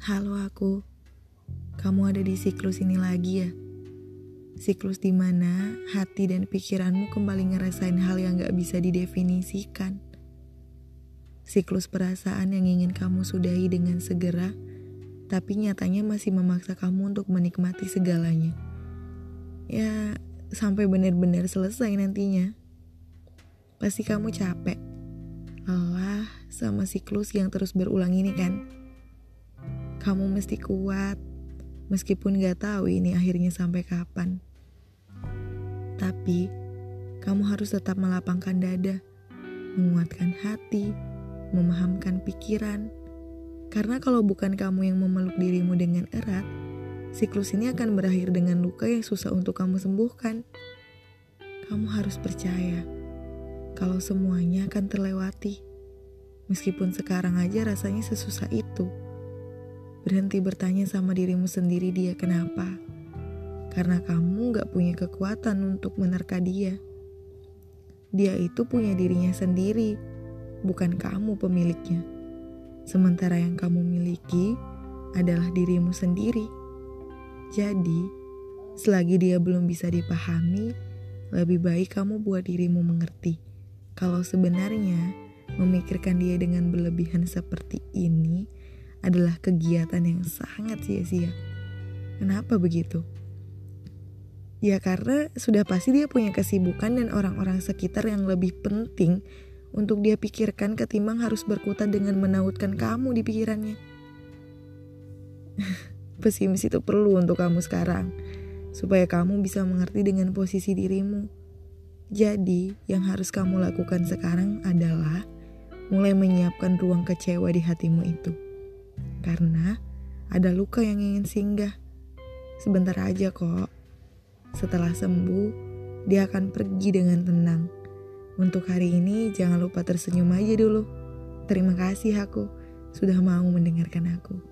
Halo aku, kamu ada di siklus ini lagi ya? Siklus di mana hati dan pikiranmu kembali ngerasain hal yang gak bisa didefinisikan. Siklus perasaan yang ingin kamu sudahi dengan segera, tapi nyatanya masih memaksa kamu untuk menikmati segalanya. Ya, sampai benar-benar selesai nantinya. Pasti kamu capek, lelah sama siklus yang terus berulang ini kan? Kamu mesti kuat, meskipun gak tahu ini akhirnya sampai kapan. Tapi, kamu harus tetap melapangkan dada, menguatkan hati, memahamkan pikiran. Karena kalau bukan kamu yang memeluk dirimu dengan erat, siklus ini akan berakhir dengan luka yang susah untuk kamu sembuhkan. Kamu harus percaya kalau semuanya akan terlewati. Meskipun sekarang aja rasanya sesusah itu. Berhenti bertanya sama dirimu sendiri dia kenapa karena kamu gak punya kekuatan untuk menerka dia. Dia itu punya dirinya sendiri, bukan kamu pemiliknya. Sementara yang kamu miliki adalah dirimu sendiri. Jadi, selagi dia belum bisa dipahami, lebih baik kamu buat dirimu mengerti kalau sebenarnya memikirkan dia dengan berlebihan seperti ini adalah kegiatan yang sangat sia-sia. Kenapa begitu? Ya karena sudah pasti dia punya kesibukan dan orang-orang sekitar yang lebih penting untuk dia pikirkan ketimbang harus berkutat dengan menautkan kamu di pikirannya. Pesimis itu perlu untuk kamu sekarang, supaya kamu bisa mengerti dengan posisi dirimu. Jadi, yang harus kamu lakukan sekarang adalah mulai menyiapkan ruang kecewa di hatimu itu. Karena ada luka yang ingin singgah. Sebentar aja kok setelah sembuh, dia akan pergi dengan tenang. Untuk hari ini, jangan lupa tersenyum aja dulu. Terima kasih aku sudah mau mendengarkan aku.